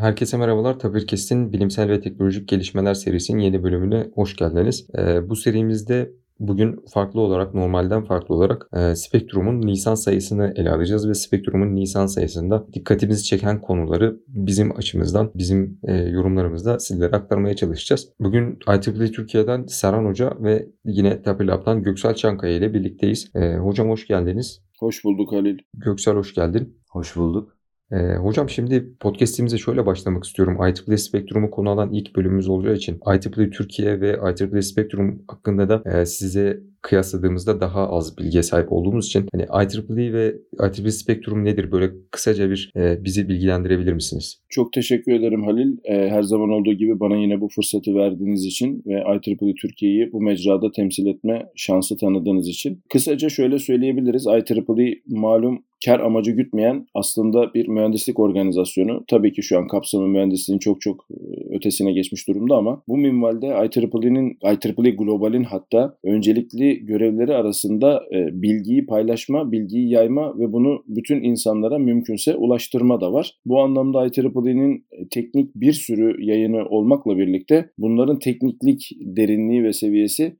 Herkese merhabalar. Tabirkes'in bilimsel ve teknolojik gelişmeler serisinin yeni bölümüne hoş geldiniz. Ee, bu serimizde bugün farklı olarak, normalden farklı olarak e, Spektrum'un Nisan sayısını ele alacağız ve Spektrum'un Nisan sayısında dikkatimizi çeken konuları bizim açımızdan, bizim e, yorumlarımızda sizlere aktarmaya çalışacağız. Bugün IEEE Türkiye'den Serhan Hoca ve yine Tapilab'dan Göksel Çankaya ile birlikteyiz. E, hocam hoş geldiniz. Hoş bulduk Halil. Göksel hoş geldin. Hoş bulduk. Ee, hocam şimdi podcast'imize şöyle başlamak istiyorum. IEEE Spektrum'u konu alan ilk bölümümüz olacağı için IEEE Türkiye ve IEEE Spektrum hakkında da e, size kıyasladığımızda daha az bilgiye sahip olduğumuz için hani IEEE ve IEEE Spektrum nedir? Böyle kısaca bir e, bizi bilgilendirebilir misiniz? Çok teşekkür ederim Halil. E, her zaman olduğu gibi bana yine bu fırsatı verdiğiniz için ve IEEE Türkiye'yi bu mecrada temsil etme şansı tanıdığınız için. Kısaca şöyle söyleyebiliriz. IEEE malum kar amacı gütmeyen aslında bir mühendislik organizasyonu. Tabii ki şu an kapsamı mühendisliğin çok çok e, ötesine geçmiş durumda ama bu minvalde IEEE'nin IEEE Global'in hatta öncelikli görevleri arasında e, bilgiyi paylaşma, bilgiyi yayma ve bunu bütün insanlara mümkünse ulaştırma da var. Bu anlamda IEEE'nin e, teknik bir sürü yayını olmakla birlikte bunların tekniklik derinliği ve seviyesi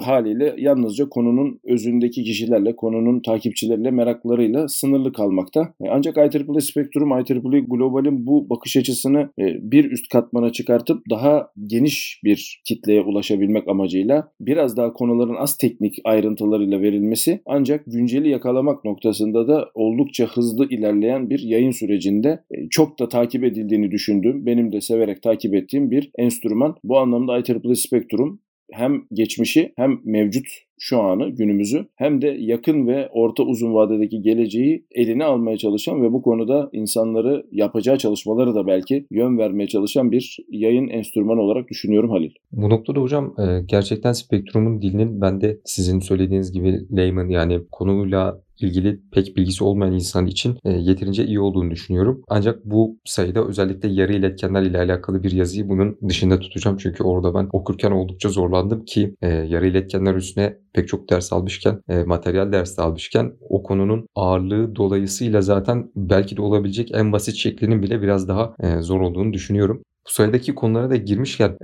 haliyle yalnızca konunun özündeki kişilerle, konunun takipçileriyle, meraklarıyla sınırlı kalmakta. E, ancak IEEE Spectrum, IEEE Global'in bu bakış açısını e, bir üst katmana çıkartıp daha geniş bir kitleye ulaşabilmek amacıyla biraz daha konuların az teknik ayrıntılarıyla verilmesi ancak günceli yakalamak noktasında da oldukça hızlı ilerleyen bir yayın sürecinde e, çok da takip edildiğini düşündüğüm, benim de severek takip ettiğim bir enstrüman. Bu anlamda IEEE Spectrum hem geçmişi hem mevcut şu anı, günümüzü hem de yakın ve orta uzun vadedeki geleceği eline almaya çalışan ve bu konuda insanları yapacağı çalışmaları da belki yön vermeye çalışan bir yayın enstrümanı olarak düşünüyorum Halil. Bu noktada hocam e, gerçekten spektrumun dilinin ben de sizin söylediğiniz gibi layman yani konuyla ilgili pek bilgisi olmayan insan için e, yeterince iyi olduğunu düşünüyorum. Ancak bu sayıda özellikle yarı iletkenler ile alakalı bir yazıyı bunun dışında tutacağım. Çünkü orada ben okurken oldukça zorlandım ki e, yarı iletkenler üstüne pek çok ders almışken, e, materyal dersi almışken o konunun ağırlığı dolayısıyla zaten belki de olabilecek en basit şeklinin bile biraz daha zor olduğunu düşünüyorum. Bu sayıdaki konulara da girmişken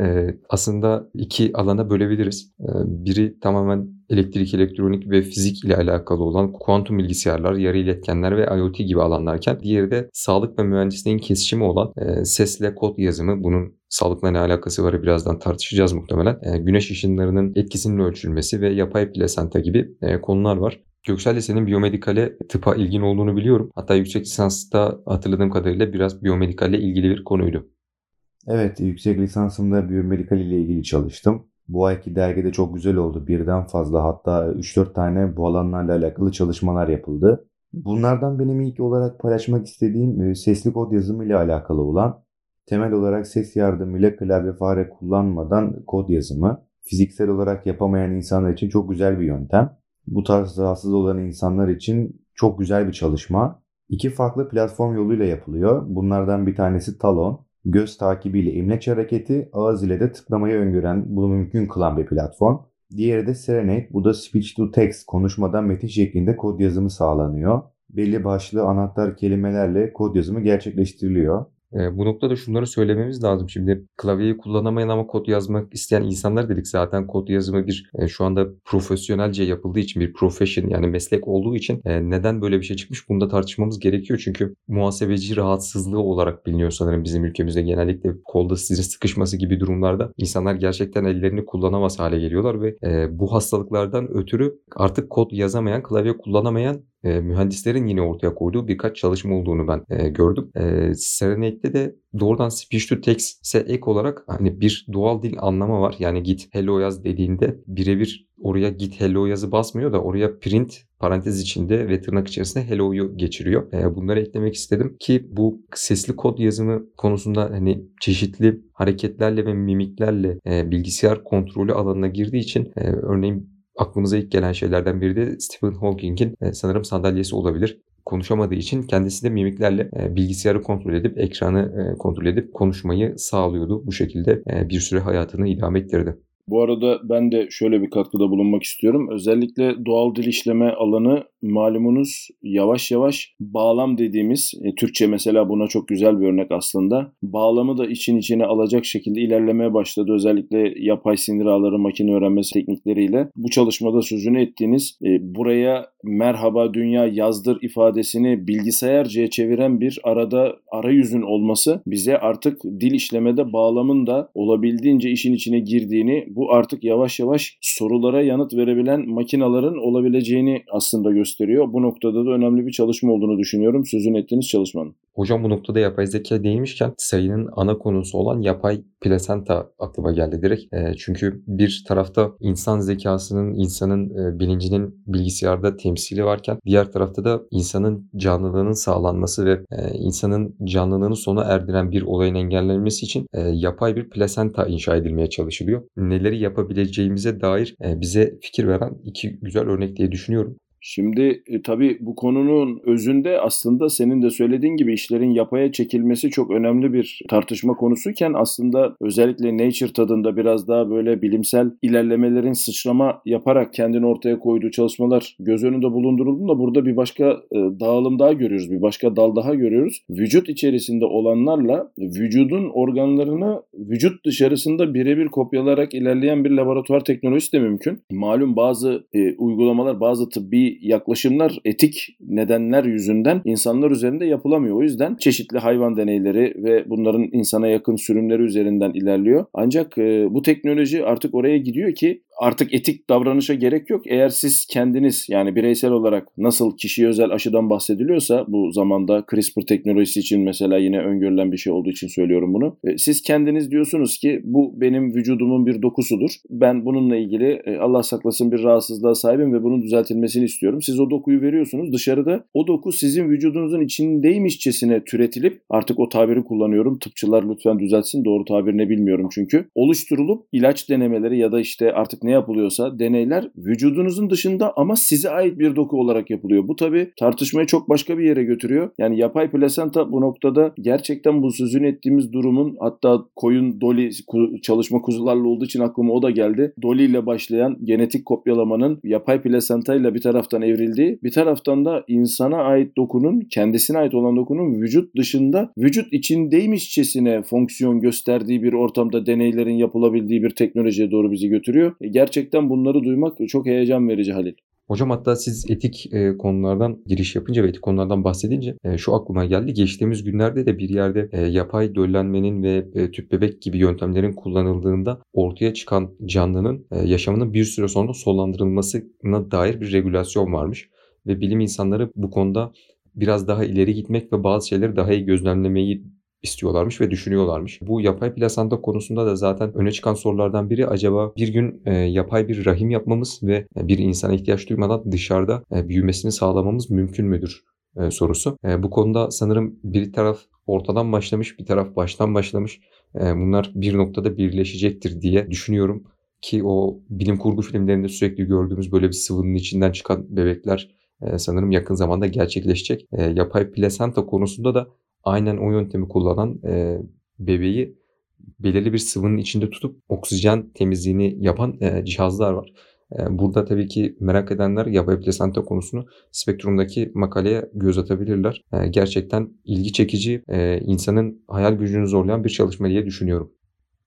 aslında iki alana bölebiliriz. Biri tamamen elektrik, elektronik ve fizik ile alakalı olan kuantum bilgisayarlar, yarı iletkenler ve IoT gibi alanlarken diğeri de sağlık ve mühendisliğin kesişimi olan e, sesle kod yazımı. Bunun sağlıkla ne alakası var birazdan tartışacağız muhtemelen. E, güneş ışınlarının etkisinin ölçülmesi ve yapay plasenta gibi e, konular var. Göksel senin biyomedikale tıpa ilgin olduğunu biliyorum. Hatta yüksek lisansta hatırladığım kadarıyla biraz biyomedikalle ilgili bir konuydu. Evet, yüksek lisansımda biyomedikal ile ilgili çalıştım. Bu ayki dergide çok güzel oldu. Birden fazla hatta 3-4 tane bu alanlarla alakalı çalışmalar yapıldı. Bunlardan benim ilk olarak paylaşmak istediğim e, sesli kod yazımı ile alakalı olan temel olarak ses yardımıyla klavye fare kullanmadan kod yazımı. Fiziksel olarak yapamayan insanlar için çok güzel bir yöntem. Bu tarz rahatsız olan insanlar için çok güzel bir çalışma. İki farklı platform yoluyla yapılıyor. Bunlardan bir tanesi Talon göz takibiyle imleç hareketi, ağız ile de tıklamayı öngören, bunu mümkün kılan bir platform. Diğeri de Serenade. Bu da speech to text, konuşmadan metin şeklinde kod yazımı sağlanıyor. Belli başlı anahtar kelimelerle kod yazımı gerçekleştiriliyor. E, bu noktada şunları söylememiz lazım. Şimdi klavyeyi kullanamayan ama kod yazmak isteyen insanlar dedik zaten kod yazımı bir e, şu anda profesyonelce yapıldığı için bir profession yani meslek olduğu için e, neden böyle bir şey çıkmış bunu da tartışmamız gerekiyor. Çünkü muhasebeci rahatsızlığı olarak biliniyor sanırım bizim ülkemizde genellikle kolda sizin sıkışması gibi durumlarda insanlar gerçekten ellerini kullanamaz hale geliyorlar ve e, bu hastalıklardan ötürü artık kod yazamayan, klavye kullanamayan e, mühendislerin yine ortaya koyduğu birkaç çalışma olduğunu ben e, gördüm. E, Serenade'de de doğrudan speech to text'e ek olarak hani bir doğal dil anlama var. Yani git hello yaz dediğinde birebir oraya git hello yazı basmıyor da oraya print parantez içinde ve tırnak içerisinde hello'yu geçiriyor. E, bunları eklemek istedim ki bu sesli kod yazımı konusunda hani çeşitli hareketlerle ve mimiklerle e, bilgisayar kontrolü alanına girdiği için e, örneğin aklımıza ilk gelen şeylerden biri de Stephen Hawking'in e, sanırım sandalyesi olabilir. Konuşamadığı için kendisi de mimiklerle e, bilgisayarı kontrol edip, ekranı e, kontrol edip konuşmayı sağlıyordu. Bu şekilde bir süre hayatını idame ettirdi. Bu arada ben de şöyle bir katkıda bulunmak istiyorum. Özellikle doğal dil işleme alanı malumunuz yavaş yavaş bağlam dediğimiz, e, Türkçe mesela buna çok güzel bir örnek aslında. Bağlamı da için içine alacak şekilde ilerlemeye başladı. Özellikle yapay sinir ağları makine öğrenmesi teknikleriyle. Bu çalışmada sözünü ettiğiniz e, buraya merhaba dünya yazdır ifadesini bilgisayarcaya çeviren bir arada arayüzün olması bize artık dil işlemede bağlamın da olabildiğince işin içine girdiğini, bu artık yavaş yavaş sorulara yanıt verebilen makinaların olabileceğini aslında gösteriyor. Bu noktada da önemli bir çalışma olduğunu düşünüyorum. Sözünü ettiğiniz çalışmanın. Hocam bu noktada yapay zeka değinmişken sayının ana konusu olan yapay plasenta aklıma geldi direkt. E, çünkü bir tarafta insan zekasının, insanın e, bilincinin bilgisayarda temsili varken diğer tarafta da insanın canlılığının sağlanması ve e, insanın canlılığını sona erdiren bir olayın engellenmesi için e, yapay bir plasenta inşa edilmeye çalışılıyor. Neleri yapabileceğimize dair e, bize fikir veren iki güzel örnek diye düşünüyorum. Şimdi e, tabii bu konunun özünde aslında senin de söylediğin gibi işlerin yapaya çekilmesi çok önemli bir tartışma konusuyken aslında özellikle Nature tadında biraz daha böyle bilimsel ilerlemelerin sıçrama yaparak kendini ortaya koyduğu çalışmalar göz önünde bulundurulduğunda burada bir başka e, dağılım daha görüyoruz. Bir başka dal daha görüyoruz. Vücut içerisinde olanlarla vücudun organlarını vücut dışarısında birebir kopyalarak ilerleyen bir laboratuvar teknolojisi de mümkün. Malum bazı e, uygulamalar, bazı tıbbi yaklaşımlar etik nedenler yüzünden insanlar üzerinde yapılamıyor. O yüzden çeşitli hayvan deneyleri ve bunların insana yakın sürümleri üzerinden ilerliyor. Ancak bu teknoloji artık oraya gidiyor ki artık etik davranışa gerek yok. Eğer siz kendiniz yani bireysel olarak nasıl kişiye özel aşıdan bahsediliyorsa bu zamanda CRISPR teknolojisi için mesela yine öngörülen bir şey olduğu için söylüyorum bunu. E, siz kendiniz diyorsunuz ki bu benim vücudumun bir dokusudur. Ben bununla ilgili e, Allah saklasın bir rahatsızlığa sahibim ve bunun düzeltilmesini istiyorum. Siz o dokuyu veriyorsunuz. Dışarıda o doku sizin vücudunuzun içindeymişçesine türetilip artık o tabiri kullanıyorum. Tıpçılar lütfen düzeltsin. Doğru tabir ne bilmiyorum çünkü. Oluşturulup ilaç denemeleri ya da işte artık ne yapılıyorsa deneyler vücudunuzun dışında ama size ait bir doku olarak yapılıyor. Bu tabi tartışmayı çok başka bir yere götürüyor. Yani yapay plasenta bu noktada gerçekten bu sözünü ettiğimiz durumun hatta koyun doli çalışma kuzularla olduğu için aklıma o da geldi. Doli ile başlayan genetik kopyalamanın yapay plasenta ile bir taraftan evrildiği bir taraftan da insana ait dokunun kendisine ait olan dokunun vücut dışında vücut içindeymişçesine fonksiyon gösterdiği bir ortamda deneylerin yapılabildiği bir teknolojiye doğru bizi götürüyor. E, gerçekten bunları duymak çok heyecan verici Halil. Hocam hatta siz etik e, konulardan giriş yapınca ve etik konulardan bahsedince e, şu aklıma geldi. Geçtiğimiz günlerde de bir yerde e, yapay döllenmenin ve e, tüp bebek gibi yöntemlerin kullanıldığında ortaya çıkan canlının e, yaşamının bir süre sonra sonlandırılmasına dair bir regülasyon varmış. Ve bilim insanları bu konuda biraz daha ileri gitmek ve bazı şeyleri daha iyi gözlemlemeyi istiyorlarmış ve düşünüyorlarmış. Bu yapay plasanta konusunda da zaten öne çıkan sorulardan biri acaba bir gün e, yapay bir rahim yapmamız ve bir insana ihtiyaç duymadan dışarıda e, büyümesini sağlamamız mümkün müdür e, sorusu. E, bu konuda sanırım bir taraf ortadan başlamış, bir taraf baştan başlamış. E, bunlar bir noktada birleşecektir diye düşünüyorum ki o bilim kurgu filmlerinde sürekli gördüğümüz böyle bir sıvının içinden çıkan bebekler e, sanırım yakın zamanda gerçekleşecek. E, yapay plasenta konusunda da aynen o yöntemi kullanan e, bebeği belirli bir sıvının içinde tutup oksijen temizliğini yapan e, cihazlar var. E, burada tabii ki merak edenler yapay plasenta konusunu spektrumdaki makaleye göz atabilirler. E, gerçekten ilgi çekici, e, insanın hayal gücünü zorlayan bir çalışma diye düşünüyorum.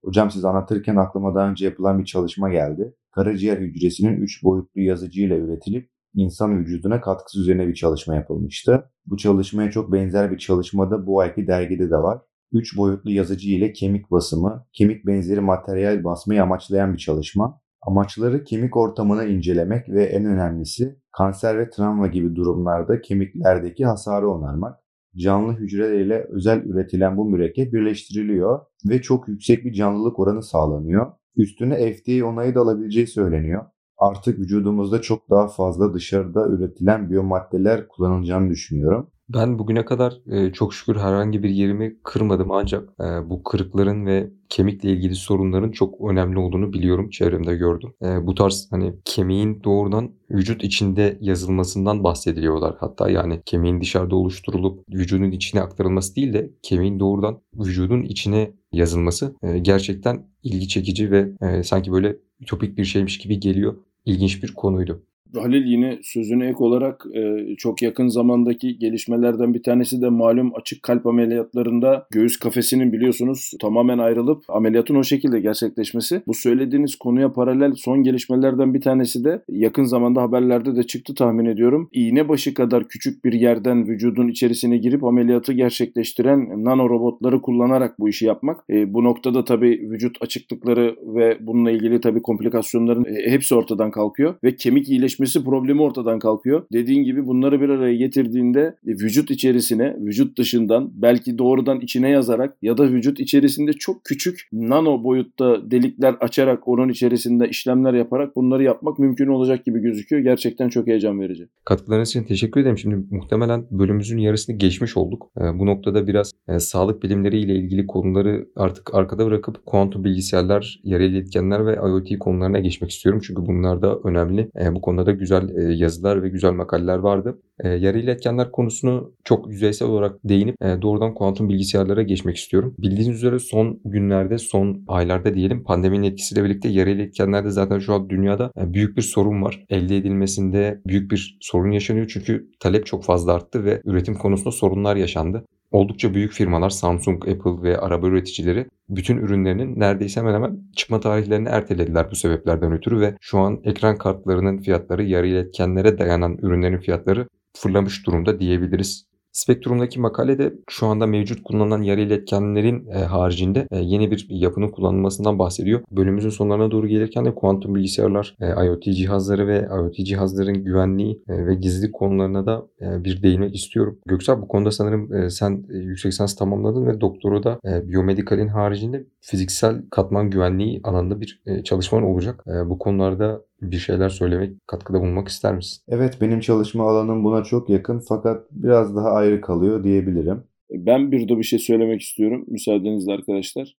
Hocam siz anlatırken aklıma daha önce yapılan bir çalışma geldi. Karaciğer hücresinin 3 boyutlu yazıcıyla üretilip insan vücuduna katkısı üzerine bir çalışma yapılmıştı. Bu çalışmaya çok benzer bir çalışma da bu ayki dergide de var. 3 boyutlu yazıcı ile kemik basımı, kemik benzeri materyal basmayı amaçlayan bir çalışma. Amaçları kemik ortamını incelemek ve en önemlisi kanser ve travma gibi durumlarda kemiklerdeki hasarı onarmak. Canlı hücrelerle özel üretilen bu mürekkep birleştiriliyor ve çok yüksek bir canlılık oranı sağlanıyor. Üstüne FDA onayı da alabileceği söyleniyor artık vücudumuzda çok daha fazla dışarıda üretilen biyomaddeler kullanılacağını düşünüyorum. Ben bugüne kadar e, çok şükür herhangi bir yerimi kırmadım ancak e, bu kırıkların ve kemikle ilgili sorunların çok önemli olduğunu biliyorum, çevremde gördüm. E, bu tarz hani kemiğin doğrudan vücut içinde yazılmasından bahsediliyorlar. Hatta yani kemiğin dışarıda oluşturulup vücudun içine aktarılması değil de kemiğin doğrudan vücudun içine yazılması gerçekten ilgi çekici ve sanki böyle ütopik bir şeymiş gibi geliyor. İlginç bir konuydu. Halil yine sözüne ek olarak e, çok yakın zamandaki gelişmelerden bir tanesi de malum açık kalp ameliyatlarında göğüs kafesinin biliyorsunuz tamamen ayrılıp ameliyatın o şekilde gerçekleşmesi. Bu söylediğiniz konuya paralel son gelişmelerden bir tanesi de yakın zamanda haberlerde de çıktı tahmin ediyorum. İğne başı kadar küçük bir yerden vücudun içerisine girip ameliyatı gerçekleştiren nano robotları kullanarak bu işi yapmak. E, bu noktada tabii vücut açıklıkları ve bununla ilgili tabii komplikasyonların e, hepsi ortadan kalkıyor ve kemik iyileşmesi gelişmesi problemi ortadan kalkıyor. Dediğin gibi bunları bir araya getirdiğinde e, vücut içerisine, vücut dışından belki doğrudan içine yazarak ya da vücut içerisinde çok küçük nano boyutta delikler açarak onun içerisinde işlemler yaparak bunları yapmak mümkün olacak gibi gözüküyor. Gerçekten çok heyecan verici. Katkılarınız için teşekkür ederim. Şimdi muhtemelen bölümümüzün yarısını geçmiş olduk. E, bu noktada biraz e, sağlık bilimleriyle ilgili konuları artık arkada bırakıp kuantum bilgisayarlar, yarı iletkenler ve IoT konularına geçmek istiyorum. Çünkü bunlar da önemli. Bu konuda da güzel e, yazılar ve güzel makaleler vardı. E, yarı iletkenler konusunu çok yüzeysel olarak değinip e, doğrudan kuantum bilgisayarlara geçmek istiyorum. Bildiğiniz üzere son günlerde, son aylarda diyelim pandeminin etkisiyle birlikte yarı iletkenlerde zaten şu an dünyada büyük bir sorun var. Elde edilmesinde büyük bir sorun yaşanıyor çünkü talep çok fazla arttı ve üretim konusunda sorunlar yaşandı. Oldukça büyük firmalar Samsung, Apple ve araba üreticileri bütün ürünlerinin neredeyse hemen hemen çıkma tarihlerini ertelediler bu sebeplerden ötürü ve şu an ekran kartlarının fiyatları yarı iletkenlere dayanan ürünlerin fiyatları fırlamış durumda diyebiliriz. Spektrum'daki makalede şu anda mevcut kullanılan yarı iletkenlerin e, haricinde e, yeni bir yapının kullanılmasından bahsediyor. Bölümümüzün sonlarına doğru gelirken de kuantum bilgisayarlar, e, IoT cihazları ve IoT cihazların güvenliği ve gizlilik konularına da bir değinmek istiyorum. Göksel bu konuda sanırım sen yüksek lisans tamamladın ve doktoru da e, biyomedikalin haricinde fiziksel katman güvenliği alanında bir e, çalışman olacak. Bu konularda bir şeyler söylemek, katkıda bulunmak ister misin? Evet, benim çalışma alanım buna çok yakın fakat biraz daha ayrı kalıyor diyebilirim. Ben bir de bir şey söylemek istiyorum müsaadenizle arkadaşlar.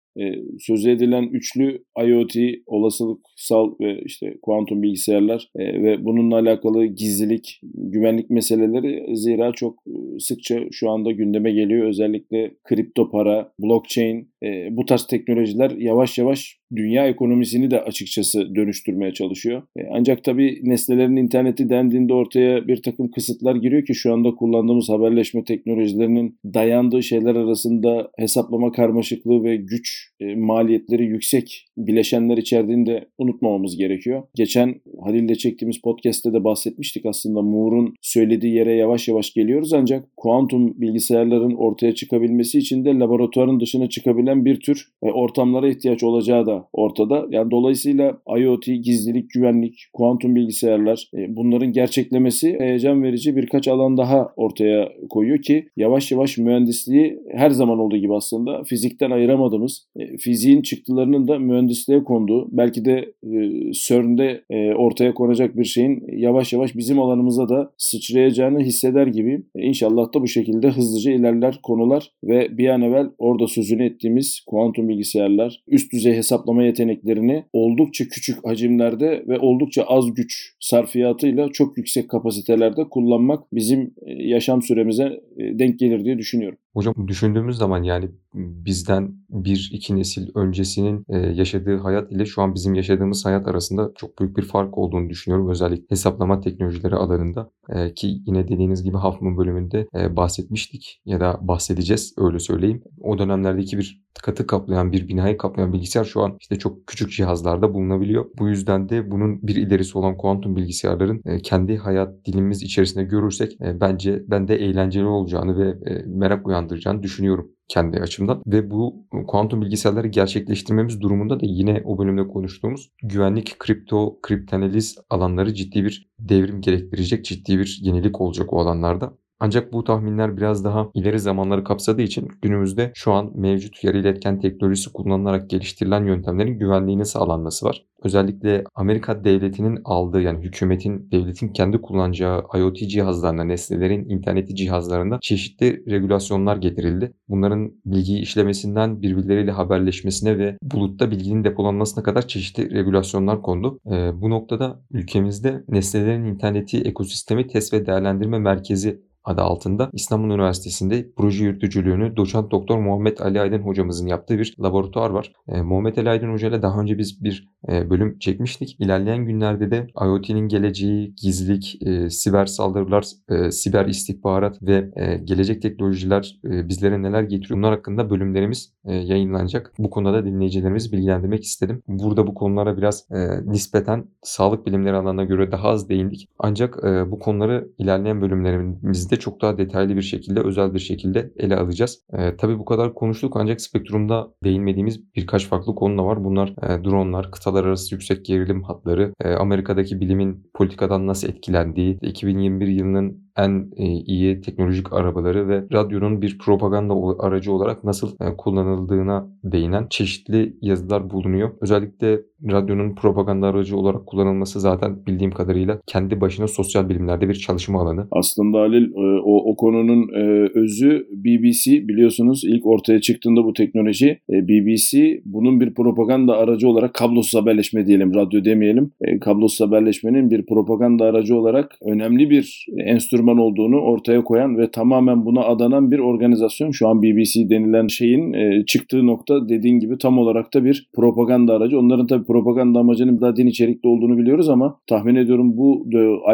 Söz edilen üçlü IoT, olasılıksal ve işte kuantum bilgisayarlar e, ve bununla alakalı gizlilik, güvenlik meseleleri zira çok e, sıkça şu anda gündeme geliyor. Özellikle kripto para, blockchain e, bu tarz teknolojiler yavaş yavaş dünya ekonomisini de açıkçası dönüştürmeye çalışıyor. E, ancak tabii nesnelerin interneti dendiğinde ortaya bir takım kısıtlar giriyor ki şu anda kullandığımız haberleşme teknolojilerinin dayandığı şeyler arasında hesaplama karmaşıklığı ve güç e, maliyetleri yüksek bileşenler içerdiğini de unutmamamız gerekiyor. Geçen Halil'le çektiğimiz podcast'te de bahsetmiştik aslında Moore'un söylediği yere yavaş yavaş geliyoruz ancak kuantum bilgisayarların ortaya çıkabilmesi için de laboratuvarın dışına çıkabilen bir tür e, ortamlara ihtiyaç olacağı da ortada. Yani dolayısıyla IoT, gizlilik, güvenlik, kuantum bilgisayarlar e, bunların gerçeklemesi heyecan verici birkaç alan daha ortaya koyuyor ki yavaş yavaş mühendisliği her zaman olduğu gibi aslında fizikten ayıramadığımız, fiziğin çıktılarının da mühendisliğe konduğu, belki de e, CERN'de ortaya konacak bir şeyin yavaş yavaş bizim alanımıza da sıçrayacağını hisseder gibi. İnşallah da bu şekilde hızlıca ilerler konular ve bir an evvel orada sözünü ettiğimiz kuantum bilgisayarlar, üst düzey hesaplama yeteneklerini oldukça küçük hacimlerde ve oldukça az güç sarfiyatıyla çok yüksek kapasitelerde kullanmak bizim yaşam süremize denk gelir diye düşünüyorum. Hocam düşündüğümüz zaman yani bizden bir iki nesil öncesinin yaşadığı hayat ile şu an bizim yaşadığımız hayat arasında çok büyük bir fark olduğunu düşünüyorum. Özellikle hesaplama teknolojileri alanında ki yine dediğiniz gibi Huffman bölümünde bahsetmiştik ya da bahsedeceğiz öyle söyleyeyim. O dönemlerdeki bir katı kaplayan bir binayı kaplayan bilgisayar şu an işte çok küçük cihazlarda bulunabiliyor. Bu yüzden de bunun bir ilerisi olan kuantum bilgisayarların kendi hayat dilimiz içerisinde görürsek bence ben de eğlenceli olacağını ve merak uyandıracağını düşünüyorum kendi açımdan. Ve bu kuantum bilgisayarları gerçekleştirmemiz durumunda da yine o bölümde konuştuğumuz güvenlik, kripto, kriptanaliz alanları ciddi bir devrim gerektirecek, ciddi bir yenilik olacak o alanlarda. Ancak bu tahminler biraz daha ileri zamanları kapsadığı için günümüzde şu an mevcut yarı iletken teknolojisi kullanılarak geliştirilen yöntemlerin güvenliğini sağlanması var. Özellikle Amerika devletinin aldığı yani hükümetin, devletin kendi kullanacağı IoT cihazlarına, nesnelerin interneti cihazlarında çeşitli regülasyonlar getirildi. Bunların bilgiyi işlemesinden birbirleriyle haberleşmesine ve bulutta bilginin depolanmasına kadar çeşitli regülasyonlar kondu. E, bu noktada ülkemizde nesnelerin interneti ekosistemi test ve değerlendirme merkezi adı altında İstanbul Üniversitesi'nde proje yürütücülüğünü doçent doktor Muhammed Ali Aydın hocamızın yaptığı bir laboratuvar var. E, Muhammed Ali Aydın Hoca daha önce biz bir e, bölüm çekmiştik. İlerleyen günlerde de IoT'nin geleceği, gizlilik, e, siber saldırılar, e, siber istihbarat ve e, gelecek teknolojiler e, bizlere neler getiriyor bunlar hakkında bölümlerimiz yayınlanacak. Bu konuda da dinleyicilerimizi bilgilendirmek istedim. Burada bu konulara biraz e, nispeten sağlık bilimleri alanına göre daha az değindik. Ancak e, bu konuları ilerleyen bölümlerimizde çok daha detaylı bir şekilde, özel bir şekilde ele alacağız. E, tabii bu kadar konuştuk ancak spektrumda değinmediğimiz birkaç farklı konu da var. Bunlar e, dronlar, kıtalar arası yüksek gerilim hatları, e, Amerika'daki bilimin politikadan nasıl etkilendiği, 2021 yılının en e, iyi teknolojik arabaları ve radyonun bir propaganda aracı olarak nasıl e, kullanıldığına değinen çeşitli yazılar bulunuyor. Özellikle radyonun propaganda aracı olarak kullanılması zaten bildiğim kadarıyla kendi başına sosyal bilimlerde bir çalışma alanı. Aslında Halil e, o, o konunun e, özü BBC biliyorsunuz ilk ortaya çıktığında bu teknoloji e, BBC bunun bir propaganda aracı olarak kablosuz haberleşme diyelim radyo demeyelim kablosuz haberleşmenin bir propaganda aracı olarak önemli bir enstrüman olduğunu ortaya koyan ve tamamen buna adanan bir organizasyon. Şu an BBC denilen şeyin çıktığı nokta dediğin gibi tam olarak da bir propaganda aracı. Onların tabii propaganda amacının daha din içerikli olduğunu biliyoruz ama tahmin ediyorum bu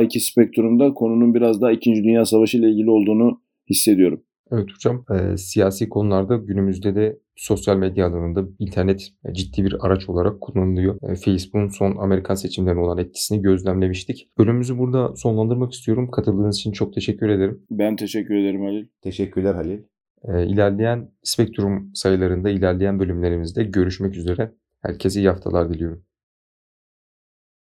IK spektrumda konunun biraz daha 2. Dünya Savaşı ile ilgili olduğunu hissediyorum. Evet hocam, e, siyasi konularda günümüzde de sosyal medya alanında internet e, ciddi bir araç olarak kullanılıyor. E, Facebook'un son Amerikan seçimlerine olan etkisini gözlemlemiştik. Bölümümüzü burada sonlandırmak istiyorum. Katıldığınız için çok teşekkür ederim. Ben teşekkür ederim Halil. Teşekkürler Halil. E, ilerleyen spektrum sayılarında, ilerleyen bölümlerimizde görüşmek üzere. Herkese iyi haftalar diliyorum.